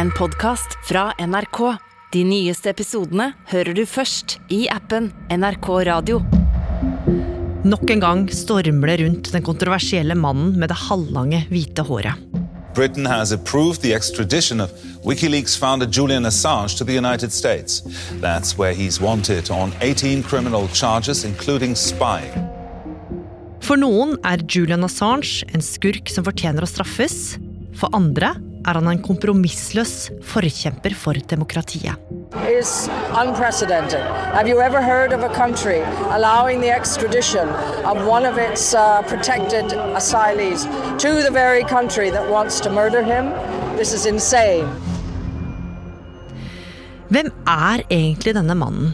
en podkast fra NRK. De nyeste episodene hører du først i appen NRK Radio. Nok en gang stormer det rundt den kontroversielle mannen med det halvlange, hvite håret. Britain has approved the extradition of WikiLeaks founder Julian Assange to the United States. That's where he's wanted on 18 criminal charges, including spying. For noen er Julian Assange en skurk som fortjener å straffes. For andre er han en kompromissløs forkjemper for demokratiet. is unprecedented. Have you ever heard of a country allowing the extradition of one of its uh, protected asylees to the very country that wants to murder him? This is insane. Hvem er egentlig denne mannen?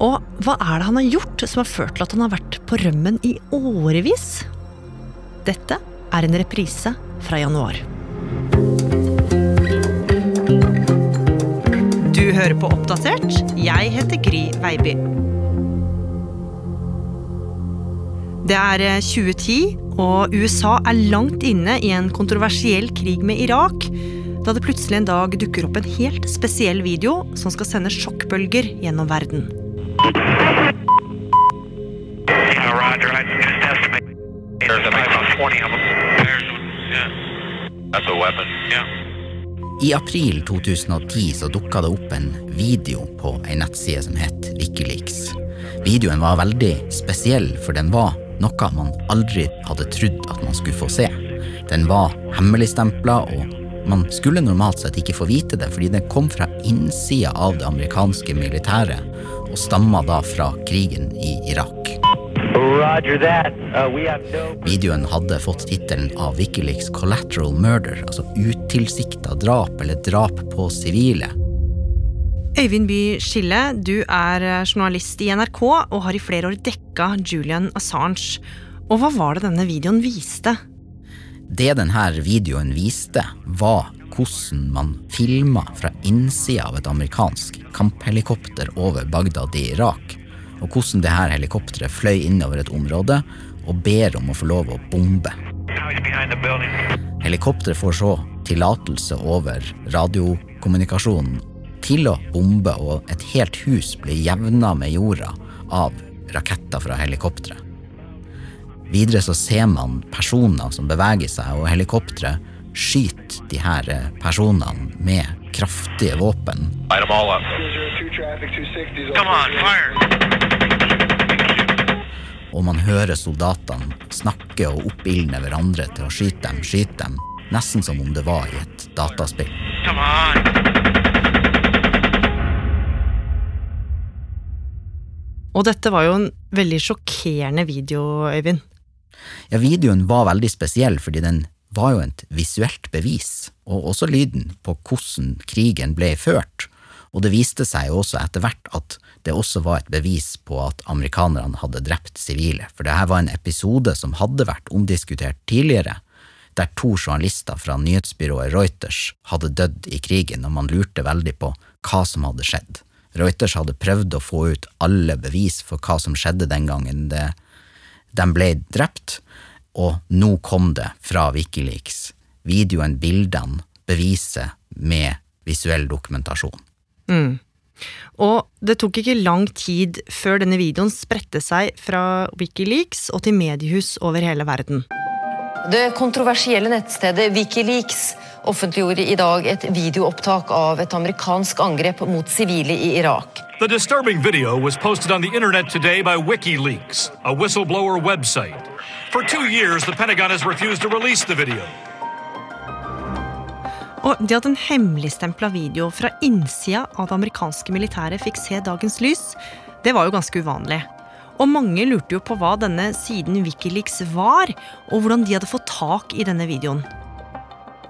Og hva er det han har gjort som har ført til at han har vært på rømmen i årevis? Dette er en reprise fra januar. Du hører på Oppdatert. Jeg heter Gry Veiby. Det er eh, 2010, og USA er langt inne i en kontroversiell krig med Irak, da det plutselig en dag dukker opp en helt spesiell video som skal sende sjokkbølger gjennom verden. There's about 20 of them. There's, yeah. That's a weapon. I april 2010 så dukka det opp en video på ei nettside som het Wikileaks. Videoen var veldig spesiell, for den var noe man aldri hadde trodd at man skulle få se. Den var hemmeligstempla, og man skulle normalt sett ikke få vite det, fordi den kom fra innsida av det amerikanske militæret, og stamma da fra krigen i Irak. Videoen hadde fått tittelen av Wikileaks Collateral Murder, altså utilsikta drap eller drap på sivile. Øyvind By Skille, du er eh, journalist i NRK og har i flere år dekka Julian Assange. Og hva var det denne videoen viste? Det denne videoen viste, var hvordan man filma fra innsida av et amerikansk kamphelikopter over Bagdad i Irak, og hvordan det her helikopteret fløy innover et område og ber om å få lov å bombe. Helikopteret får så tillatelse over radiokommunikasjonen til å bombe, og et helt hus blir jevna med jorda av raketter fra helikopteret. Videre så ser man personer som beveger seg, og helikopteret skyter de her personene med kraftige våpen. On, fire. Og man hører soldatene snakke og oppildne hverandre til å skyte dem, skyte dem, nesten som om det var i et dataspill. Come on. Og dette var jo en veldig sjokkerende video, Øyvind. Ja, videoen var veldig spesiell fordi den var jo et visuelt bevis, og også lyden på hvordan krigen ble ført. Og det viste seg jo også etter hvert at det også var et bevis på at amerikanerne hadde drept sivile, for dette var en episode som hadde vært omdiskutert tidligere, der to journalister fra nyhetsbyrået Reuters hadde dødd i krigen, og man lurte veldig på hva som hadde skjedd. Reuters hadde prøvd å få ut alle bevis for hva som skjedde den gangen det, de ble drept, og nå kom det fra Wikileaks. Videoen, bildene, beviset med visuell dokumentasjon. Og det tok ikke lang tid før denne videoen spredte seg fra Wikileaks og til mediehus over hele verden. Det kontroversielle nettstedet Wikileaks offentliggjorde i dag et videoopptak av et amerikansk angrep mot sivile i Irak. The disturbing video was posted on the internet today by WikiLeaks, a whistleblower website. For two years, the Pentagon has refused to release the video. Og det at en hemmeligstempla video fra innsida av det amerikanske militæret fikk se dagens lys, det var jo ganske uvanlig. Og mange lurte jo på hva denne siden Wikileaks var, og hvordan de hadde fått tak i denne videoen.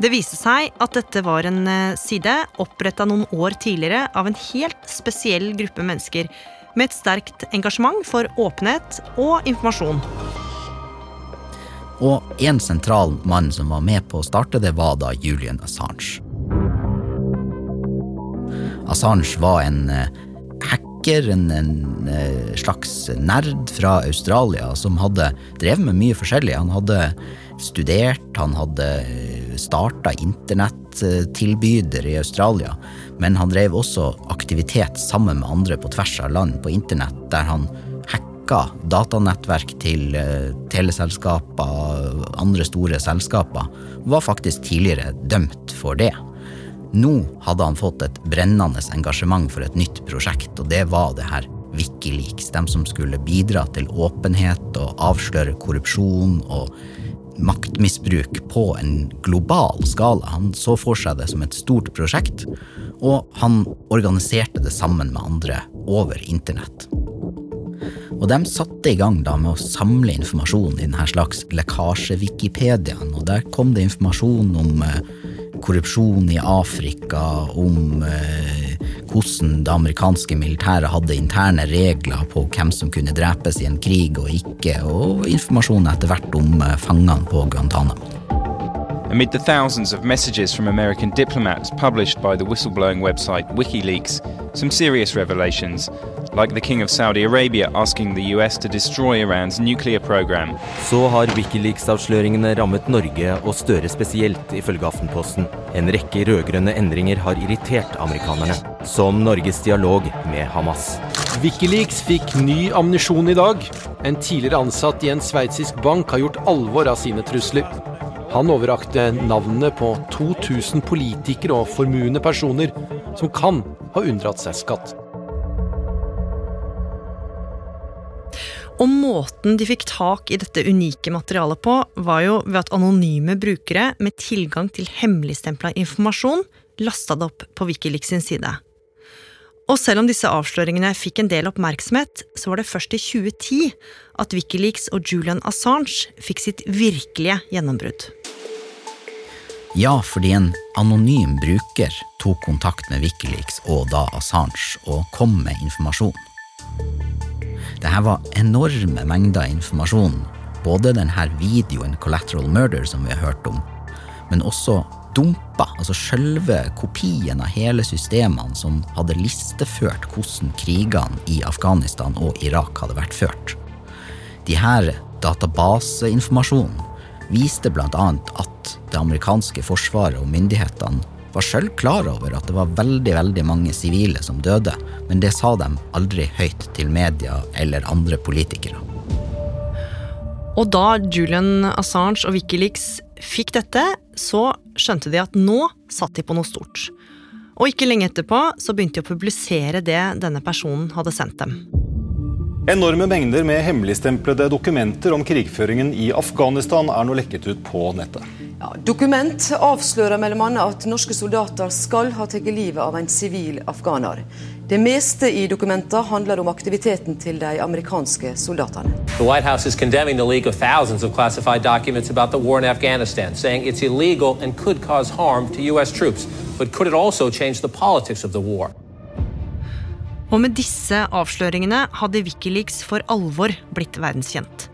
Det viste seg at dette var en eh, side oppretta noen år tidligere av en helt spesiell gruppe mennesker med et sterkt engasjement for åpenhet og informasjon. Og en sentral mann som var med på å starte det, var da Julian Assange. Assange var en eh, hacker, en, en eh, slags nerd fra Australia som hadde drevet med mye forskjellig. Han hadde studert, han hadde starta internett, internettilbyder i Australia, men han drev også aktivitet sammen med andre på tvers av land på internett, der han hacka datanettverk til teleselskaper teleselskaper, andre store selskaper, var faktisk tidligere dømt for det. Nå hadde han fått et brennende engasjement for et nytt prosjekt, og det var det her Wikileaks. De som skulle bidra til åpenhet og avsløre korrupsjon og maktmisbruk på en global skala. Han så for seg det som et stort prosjekt, og han organiserte det sammen med andre over internett. Og de satte i gang da med å samle informasjon i denne slags lekkasje-Wikipediaen, og der kom det informasjon om eh, korrupsjon i Afrika, om eh, hvordan det amerikanske militæret hadde interne regler på hvem som kunne drepes i en krig og ikke, og informasjon etter hvert om eh, fangene på Guantánamo. Amid the thousands of messages from American diplomats published by the whistleblowing website WikiLeaks, some serious revelations, like the King of Saudi Arabia asking the US to destroy Iran's nuclear program. Så har Wikileaks-avsløringene rammet Norge, og Støre spesielt, ifølge Aftenposten. En rekke rød-grønne endringer har irritert amerikanerne, som Norges dialog med Hamas. Wikileaks fikk ny ammunisjon i dag. En tidligere ansatt i en sveitsisk bank har gjort alvor av sine trusler. Han overrakte navnene på 2000 politikere og formuende personer som kan ha unndratt seg skatt. Og måten de fikk tak i dette unike materialet på, var jo ved at anonyme brukere med tilgang til hemmeligstempla informasjon lasta det opp på Wikileaks sin side. Og selv om disse avsløringene fikk en del oppmerksomhet, så var det først i 2010 at Wikileaks og Julian Assange fikk sitt virkelige gjennombrudd. Ja, fordi en anonym bruker tok kontakt med Wikileaks og da Assange og kom med informasjon. Dette var enorme mengder informasjon. Både denne videoen Collateral Murder som vi har hørt om, men også dumpa, altså selve kopien av hele systemene som hadde listeført hvordan krigene i Afghanistan og Irak hadde vært ført. De her databaseinformasjonen viste bl.a. at det amerikanske forsvaret og myndighetene var sjøl klar over at det var veldig veldig mange sivile som døde, men det sa de aldri høyt til media eller andre politikere. Og da Julian Assange og Wikileaks fikk dette, så skjønte de at nå satt de på noe stort. Og ikke lenge etterpå så begynte de å publisere det denne personen hadde sendt dem. Enorme mengder med hemmeligstemplede dokumenter om krigføringen i Afghanistan er nå lekket ut på nettet. Ja, dokument avslører mellom annet at norske soldater skal ha tatt livet av en sivil afghaner. Det meste i dokumentet handler om aktiviteten til de amerikanske soldatene. The White House is condemning the leak of thousands of classified documents about the war in Afghanistan, saying it's illegal and could cause harm to U.S. troops. But could it also change the politics of the war? Og med disse avsløringene hadde Wikileaks for alvor blitt verdenskjent.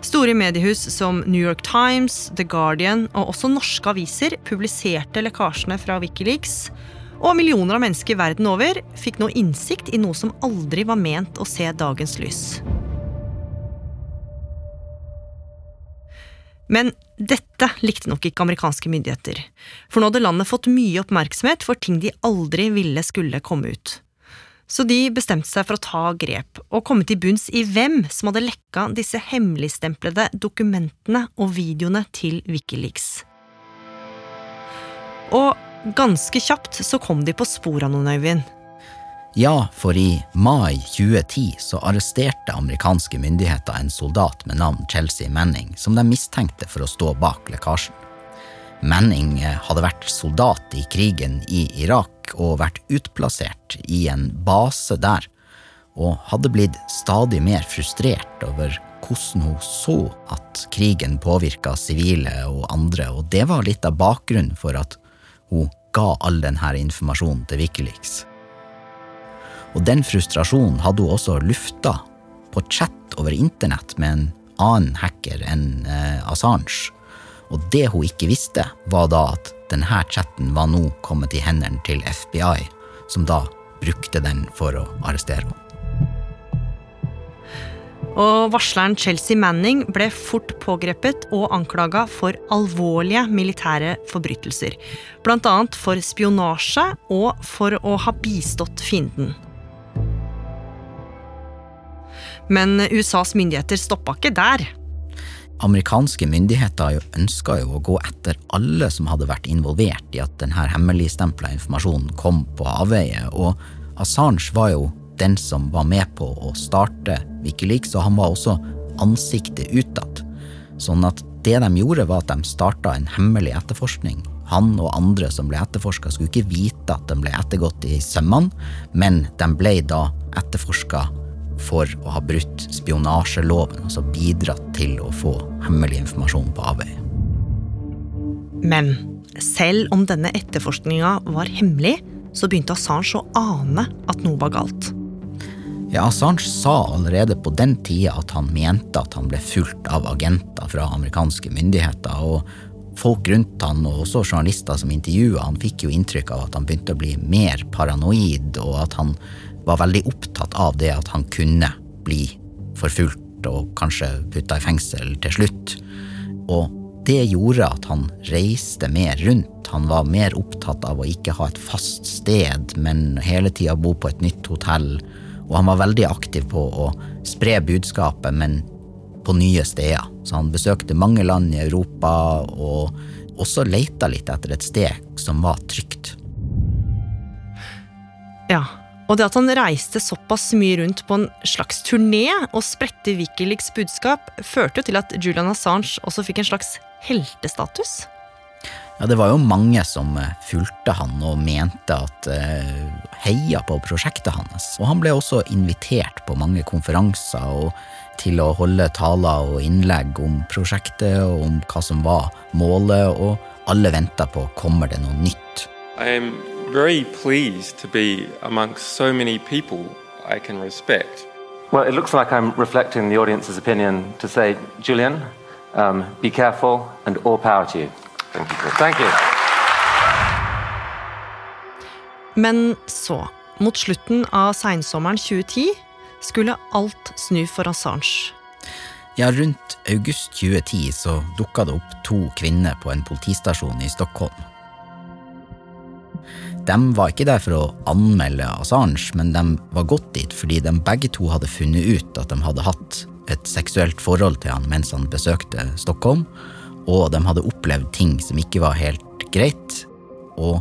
Store mediehus som New York Times, The Guardian og også norske aviser publiserte lekkasjene fra Wikileaks, og millioner av mennesker verden over fikk nå innsikt i noe som aldri var ment å se dagens lys. Men dette likte nok ikke amerikanske myndigheter, for nå hadde landet fått mye oppmerksomhet for ting de aldri ville skulle komme ut. Så de bestemte seg for å ta grep, og komme til bunns i hvem som hadde lekka disse hemmeligstemplede dokumentene og videoene til Wikileaks. Og ganske kjapt så kom de på sporet av noen, Øyvind. Ja, for i mai 2010 så arresterte amerikanske myndigheter en soldat med navn Chelsea Manning, som de mistenkte for å stå bak lekkasjen. Manning hadde vært soldat i krigen i Irak og vært utplassert i en base der, og hadde blitt stadig mer frustrert over hvordan hun så at krigen påvirka sivile og andre, og det var litt av bakgrunnen for at hun ga all denne informasjonen til Wikileaks. Og den frustrasjonen hadde hun også lufta på chat over internett med en annen hacker enn eh, Assange og det hun ikke visste, var da at denne chatten var nå kommet i hendene til FBI, som da brukte den for å arrestere henne. Og varsleren Chelsea Manning ble fort pågrepet og anklaga for alvorlige militære forbrytelser. Annet for spionasje og for å ha bistått fienden. Men USAs myndigheter stoppa ikke der. Amerikanske myndigheter ønska jo å gå etter alle som hadde vært involvert i at denne hemmeligstempla informasjonen kom på avveie, og Assange var jo den som var med på å starte Wikileaks, og han var også ansiktet utad. Sånn at det de gjorde, var at de starta en hemmelig etterforskning. Han og andre som ble etterforska, skulle ikke vite at de ble ettergått i sømmene, men de ble da etterforska for å ha brutt spionasjeloven, altså bidratt til å få hemmelig informasjon på avveie. Men selv om denne etterforskninga var hemmelig, så begynte Assange å ane at noe var galt. Ja, Assange sa allerede på den tida at han mente at han ble fulgt av agenter fra amerikanske myndigheter. og Folk rundt han, og også journalister som intervjua han, fikk jo inntrykk av at han begynte å bli mer paranoid, og at han var veldig opptatt av det at han kunne bli forfulgt og kanskje putta i fengsel til slutt. Og det gjorde at han reiste mer rundt. Han var mer opptatt av å ikke ha et fast sted, men hele tida bo på et nytt hotell og han var veldig aktiv på å spre budskapet, men på nye steder. Så han besøkte mange land i Europa, og også leita litt etter et sted som var trygt. Ja, og det at han reiste såpass mye rundt på en slags turné og spredte Wikileaks budskap, førte jo til at Julian Assange også fikk en slags heltestatus. Ja, det var jo mange som eh, fulgte han og mente at uh, heia på prosjektet hans. Og han ble også invitert på mange konferanser og til å holde taler og innlegg om prosjektet og om hva som var målet, og alle venta på kommer det noe nytt. I am very pleased to be amongst so many people I can respect. Well, it looks like I'm reflecting the audience's opinion to say, Julian, um, be careful and all power to you. Thank you. Thank you. Men så, mot slutten av seinsommeren 2010, skulle alt snu for Assange. Ja, rundt august 2010 så dukka det opp to kvinner på en politistasjon i Stockholm. De var ikke der for å anmelde Assange, men de var gått dit fordi de begge to hadde funnet ut at de hadde hatt et seksuelt forhold til han mens han besøkte Stockholm, og de hadde opplevd ting som ikke var helt greit, og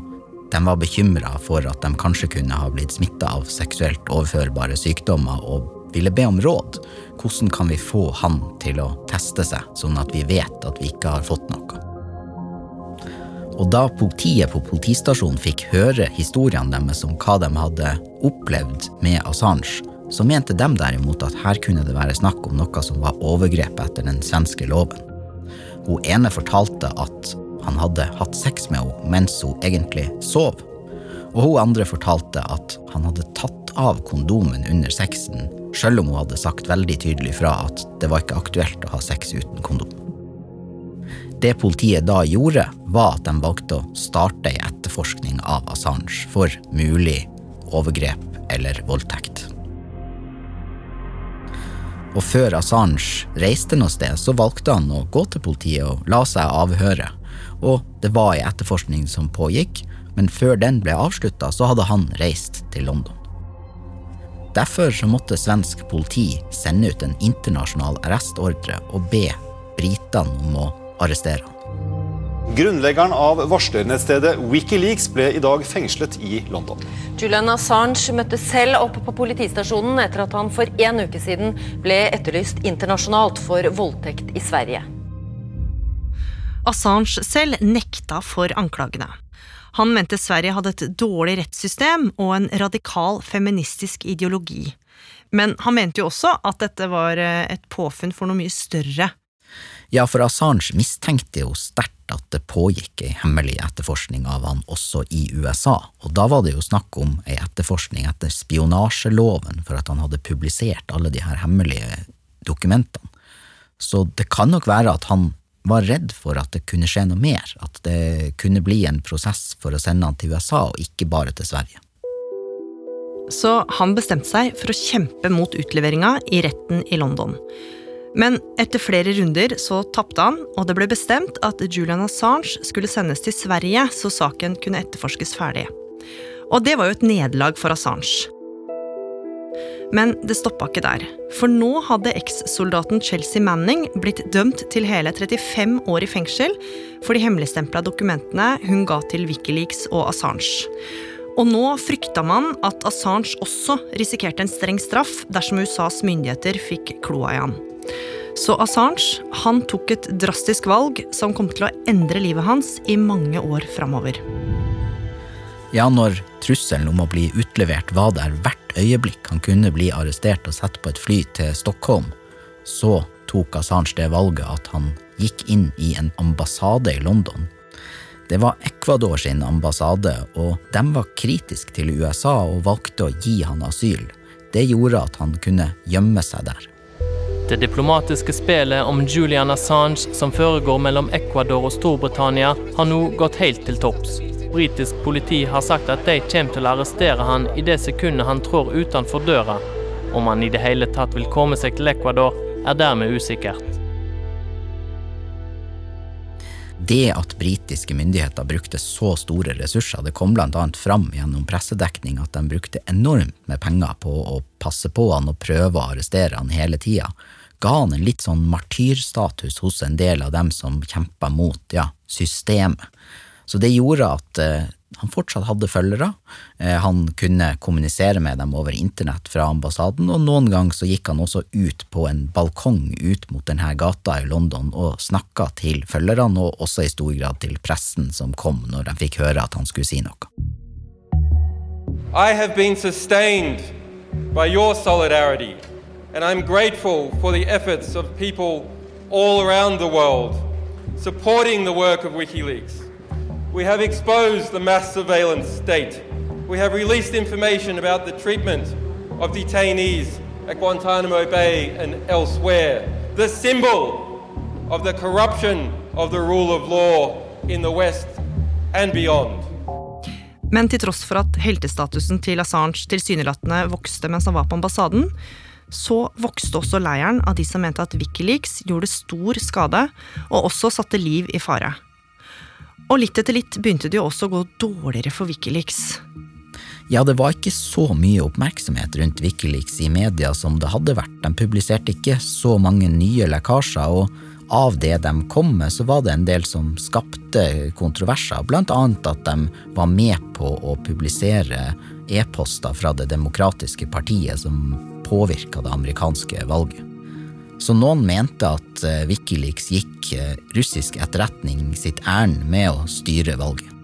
de var bekymra for at de kanskje kunne ha blitt smitta av seksuelt overførbare sykdommer, og ville be om råd. Hvordan kan vi få han til å teste seg, sånn at vi vet at vi ikke har fått noe? Og da politiet på politistasjonen fikk høre historiene deres om hva de hadde opplevd med Assange, så mente de derimot at her kunne det være snakk om noe som var overgrep etter den svenske loven. Hun ene fortalte at han hadde hatt sex med henne mens hun egentlig sov. Og hun andre fortalte at han hadde tatt av kondomen under sexen, sjøl om hun hadde sagt veldig tydelig fra at det var ikke aktuelt å ha sex uten kondom. Det politiet da gjorde, var at de valgte å starte ei etterforskning av Assange for mulig overgrep eller voldtekt. Og før Assange reiste noe sted, så valgte han å gå til politiet og la seg avhøre. Og det var ei etterforskning som pågikk, men før den ble avslutta, så hadde han reist til London. Derfor så måtte svensk politi sende ut en internasjonal arrestordre og be britene om å arrestere han. Grunnleggeren av varslernettstedet Wikileaks ble i dag fengslet i London. Julian Assange møtte selv opp på politistasjonen etter at han for en uke siden ble etterlyst internasjonalt for voldtekt i Sverige. Assange selv nekta for anklagene. Han mente Sverige hadde et dårlig rettssystem og en radikal feministisk ideologi. Men han mente jo også at dette var eh, et påfunn for noe mye større. Ja, for Assange mistenkte jo sterkt at det pågikk ei hemmelig etterforskning av han også i USA, og da var det jo snakk om ei etterforskning etter spionasjeloven for at han hadde publisert alle de her hemmelige dokumentene. Så det kan nok være at han var redd for at det kunne skje noe mer, at det kunne bli en prosess for å sende han til USA og ikke bare til Sverige. så han bestemte seg for å kjempe mot utleveringa i retten i London. Men etter flere runder så tapte han, og det ble bestemt at Julian Assange skulle sendes til Sverige så saken kunne etterforskes ferdig. Og det var jo et nederlag for Assange. Men det stoppa ikke der. For nå hadde ekssoldaten Chelsea Manning blitt dømt til hele 35 år i fengsel for de hemmeligstempla dokumentene hun ga til Wikileaks og Assange. Og nå frykta man at Assange også risikerte en streng straff dersom USAs myndigheter fikk kloa i han. Så Assange han tok et drastisk valg som kom til å endre livet hans i mange år framover. Ja, når trusselen om å bli utlevert var der hvert øyeblikk han kunne bli arrestert og satt på et fly til Stockholm, så tok Assange det valget at han gikk inn i en ambassade i London. Det var Ecuador sin ambassade, og de var kritiske til USA og valgte å gi han asyl. Det gjorde at han kunne gjemme seg der. Det diplomatiske spillet om Julian Assange som foregår mellom Ecuador og Storbritannia, har nå gått helt til topps. Britisk politi har sagt at de kommer til å arrestere han i det sekundet han trår utenfor døra. Om han i det hele tatt vil komme seg til Ecuador, er dermed usikkert. Det at britiske myndigheter brukte så store ressurser, det kom blant annet fram gjennom pressedekning at de brukte enormt med penger på å passe på han og prøve å arrestere han hele tida, ga han en litt sånn martyrstatus hos en del av dem som kjempa mot ja, systemet. Så det gjorde at eh, han fortsatt hadde følgere. Eh, han kunne kommunisere med dem over internett fra ambassaden, og noen ganger så gikk han også ut på en balkong ut mot denne gata i London og snakka til følgerne, og også i stor grad til pressen som kom når de fikk høre at han skulle si noe. I have been sustained by your solidarity, and I'm grateful for the efforts of people all around the world supporting the work of WikiLeaks. We have exposed the mass surveillance state. We have released information about the treatment of detainees at Guantanamo Bay and elsewhere. The symbol of the corruption of the rule of law in the West and beyond. Men til tross for at heltestatusen til Assange tilsynelatende vokste mens han var på ambassaden, så vokste også leiren av de som mente at Wikileaks gjorde stor skade, og også satte liv i fare. Og litt etter litt begynte det jo også å gå dårligere for Wikileaks. Ja, det var ikke så mye oppmerksomhet rundt Wikileaks i media som det hadde vært. De publiserte ikke så mange nye lekkasjer, og av det de kom med, så var det en del som skapte kontroverser. Blant annet at de var med på å publisere e-poster fra Det demokratiske partiet som påvirka det amerikanske valget. Så noen mente at eh, Wikileaks gikk eh, russisk etterretning sitt ærend med å styre valget.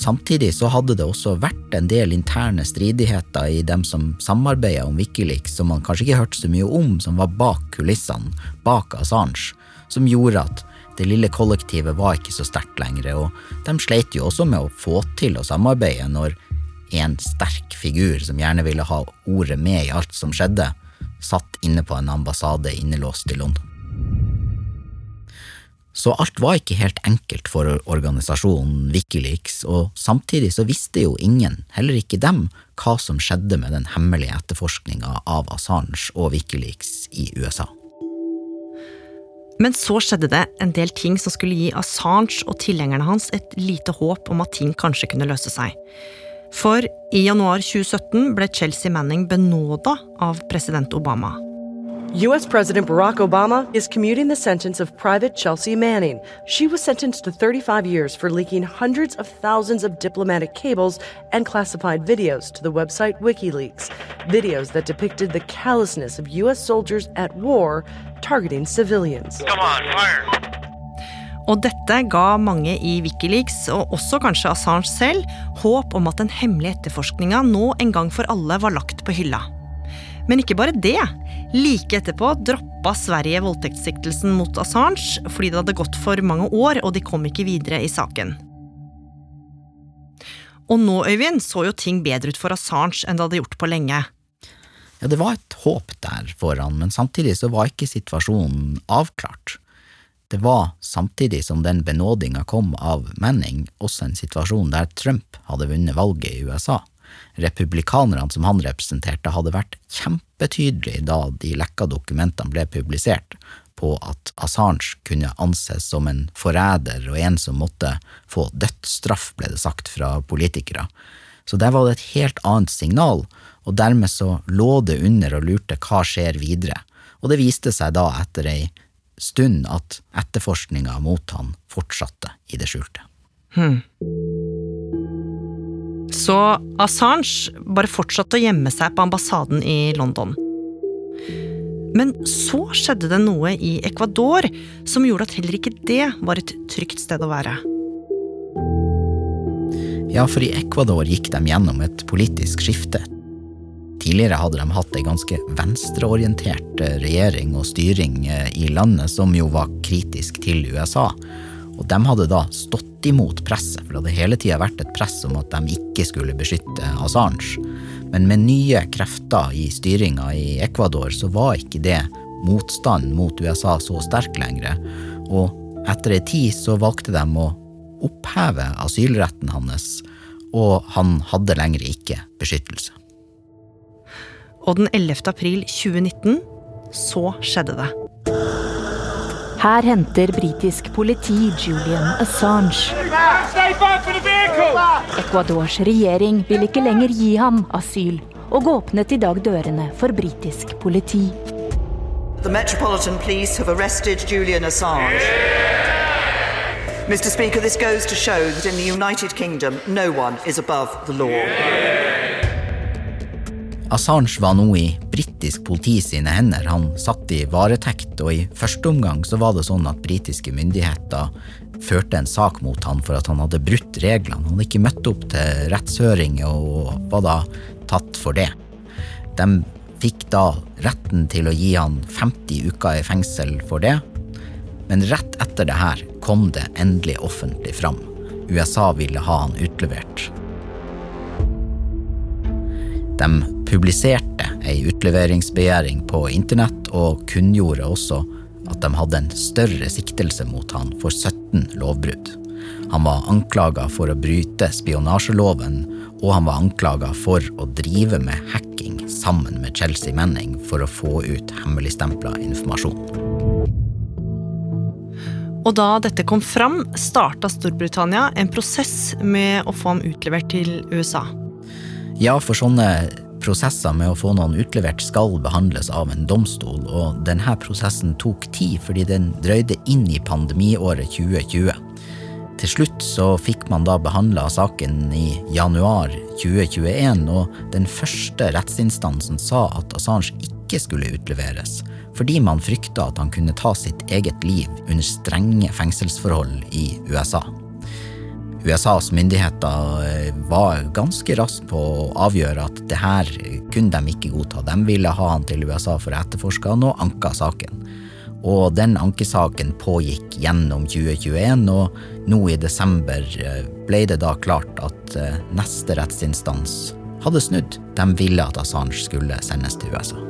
Samtidig så hadde det også vært en del interne stridigheter i dem som samarbeida om Wikileaks, som man kanskje ikke hørte så mye om, som var bak kulissene, bak Assange, som gjorde at det lille kollektivet var ikke så sterkt lenger, og de sleit jo også med å få til å samarbeide når en sterk figur som gjerne ville ha ordet med i alt som skjedde, satt inne på en ambassade innelåst i London. Så alt var ikke helt enkelt for organisasjonen Wikileaks, og samtidig så visste jo ingen, heller ikke dem, hva som skjedde med den hemmelige etterforskninga av Assange og Wikileaks i USA. Men så skjedde det en del ting som skulle gi Assange og tilhengerne hans et lite håp om at ting kanskje kunne løse seg. For i januar 2017 ble Chelsea Manning benåda av president Obama. U.S. President Barack Obama is commuting the sentence of Private Chelsea Manning. She was sentenced to 35 years for leaking hundreds of thousands of diplomatic cables and classified videos to the website WikiLeaks. Videos that depicted the callousness of U.S. soldiers at war targeting civilians. Come on, fire! Og dette ga mange i Wikileaks, og også kanskje Assange selv, håp om at den hemmelige etterforskninga nå en gang for alle var lagt på hylla. Men ikke bare det. Like etterpå droppa Sverige voldtektssiktelsen mot Assange fordi det hadde gått for mange år, og de kom ikke videre i saken. Og nå, Øyvind, så jo ting bedre ut for Assange enn det hadde gjort på lenge. Ja, det var et håp der foran, men samtidig så var ikke situasjonen avklart. Det var, samtidig som den benådinga kom av Manning, også en situasjon der Trump hadde vunnet valget i USA. republikanerne som han representerte, hadde vært kjempetydelige da de lekka dokumentene ble publisert, på at Assange kunne anses som en forræder og en som måtte få dødsstraff, ble det sagt fra politikere. Så der var det et helt annet signal, og dermed så lå det under og lurte hva skjer videre. Og det viste seg da etter ei stund at etterforskninga mot han fortsatte i det skjulte. Hmm. Så Assange bare fortsatte å gjemme seg på ambassaden i London. Men så skjedde det noe i Ecuador som gjorde at heller ikke det var et trygt sted å være. Ja, for i Ecuador gikk de gjennom et politisk skifte. Tidligere hadde de hatt ei ganske venstreorientert eh, regjering og styring eh, i landet, som jo var kritisk til USA. Og de hadde da stått imot presset, for det hadde hele tida vært et press om at de ikke skulle beskytte Assange. Men med nye krefter i styringa i Ecuador, så var ikke det motstand mot USA så sterk lenger. Og etter ei tid så valgte de å oppheve asylretten hans, og han hadde lenger ikke beskyttelse. Og den 11. april 2019 så skjedde det. Her henter britisk politi Julian Assange. Ecuadors regjering vil ikke lenger gi ham asyl, og åpnet i dag dørene for britisk politi. The Metropolitan Police have arrested Julian Assange. Mr. Speaker, this goes to show that in the United Kingdom, no one is above the law. Assange var nå i britisk politi sine hender. Han satt i varetekt, og i første omgang så var det sånn at britiske myndigheter førte en sak mot han for at han hadde brutt reglene. Han hadde ikke møtt opp til rettshøring og var da tatt for det. De fikk da retten til å gi han 50 uker i fengsel for det, men rett etter det her kom det endelig offentlig fram. USA ville ha han utlevert. De publiserte ei utleveringsbegjæring på internett og kunngjorde også at de hadde en større siktelse mot han for 17 lovbrudd. Han var anklaga for å bryte spionasjeloven, og han var anklaga for å drive med hacking sammen med Chelsea Manning for å få ut hemmeligstempla informasjon. Og da dette kom fram, starta Storbritannia en prosess med å få ham utlevert til USA. Ja, for sånne prosesser med å få noen utlevert skal behandles av en domstol, og denne prosessen tok tid fordi den drøyde inn i pandemiåret 2020. Til slutt så fikk man da behandla saken i januar 2021, og den første rettsinstansen sa at Assange ikke skulle utleveres, fordi man frykta at han kunne ta sitt eget liv under strenge fengselsforhold i USA. USAs myndigheter eh, var ganske raskt på å avgjøre at det her kunne de ikke godta. De ville ha han til USA for å etterforske han, og anka saken. Og den ankesaken pågikk gjennom 2021, og nå i desember eh, ble det da klart at eh, neste rettsinstans hadde snudd. De ville at Assange skulle sendes til USA.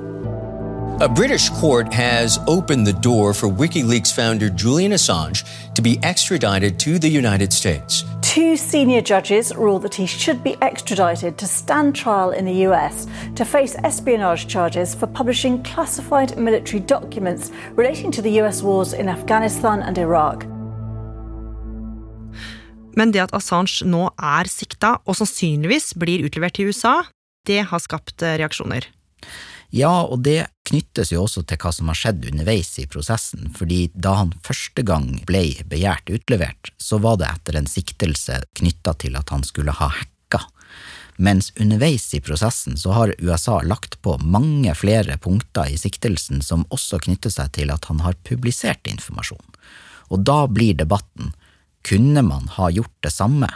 A British court has opened the door for WikiLeaks founder Julian Assange to be extradited to the United States. Two senior judges ruled that he should be extradited to stand trial in the US to face espionage charges for publishing classified military documents relating to the US wars in Afghanistan and Iraq. Men det at Assange nå er sikta, og sannsynligvis blir utlevert til USA, det har skapt eh, reaksjoner. Ja, og det knyttes jo også til hva som har skjedd underveis i prosessen, fordi da han første gang ble begjært utlevert, så var det etter en siktelse knytta til at han skulle ha hacka. Mens underveis i prosessen så har USA lagt på mange flere punkter i siktelsen som også knytter seg til at han har publisert informasjon. Og da blir debatten kunne man ha gjort det samme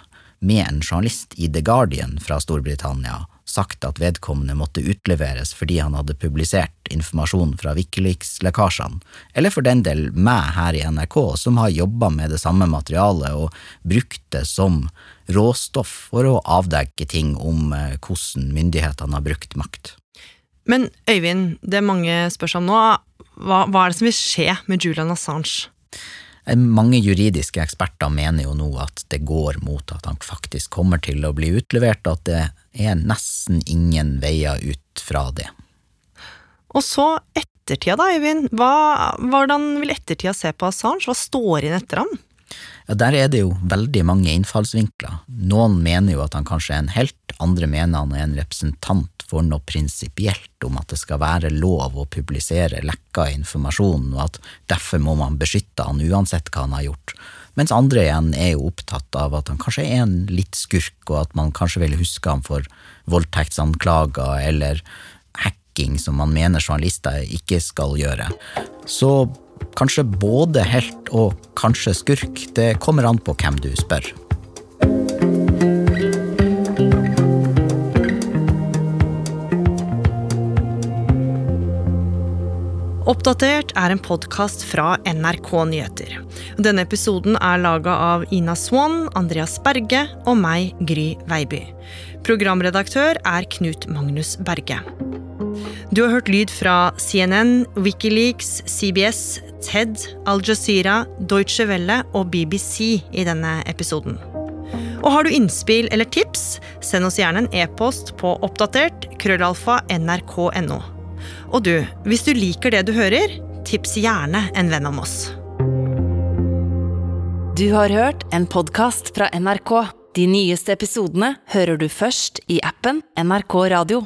med en journalist i The Guardian fra Storbritannia, sagt at vedkommende måtte utleveres fordi han hadde publisert informasjon fra Wikileaks-lekkasjene, eller for den del meg her i NRK, som har jobba med det samme materialet og brukt det som råstoff for å avdekke ting om eh, hvordan myndighetene har brukt makt. Men Øyvind, det mange spør seg om nå, hva, hva er det som vil skje med Julian Assange? Mange juridiske eksperter mener jo nå at det går mot at han faktisk kommer til å bli utlevert, og at det er nesten ingen veier ut fra det. Og så ettertida, da, Øyvind. Hva, hvordan vil ettertida se på Assange? Hva står inn etter ham? Ja, Der er det jo veldig mange innfallsvinkler. Noen mener jo at han kanskje er en helt, andre mener han er en representant for noe prinsipielt om at det skal være lov å publisere lekka informasjon, og at derfor må man beskytte han uansett hva han har gjort. Mens andre igjen er jo opptatt av at han kanskje er en litt skurk, og at man kanskje vil huske ham for voldtektsanklager eller hacking som man mener journalister ikke skal gjøre. Så Kanskje både helt og kanskje skurk. Det kommer an på hvem du spør. Oppdatert er en podkast fra NRK Nyheter. Denne episoden er laga av Ina Swann, Andreas Berge og meg, Gry Veiby. Programredaktør er Knut Magnus Berge. Du har hørt lyd fra CNN, Wikileaks, CBS, TED, Al Jazeera, Deutsche Welle og BBC i denne episoden. Og har du innspill eller tips, send oss gjerne en e-post på oppdatert krøllalfa nrk.no. Og du, hvis du liker det du hører, tips gjerne en venn om oss. Du har hørt en podkast fra NRK. De nyeste episodene hører du først i appen NRK Radio.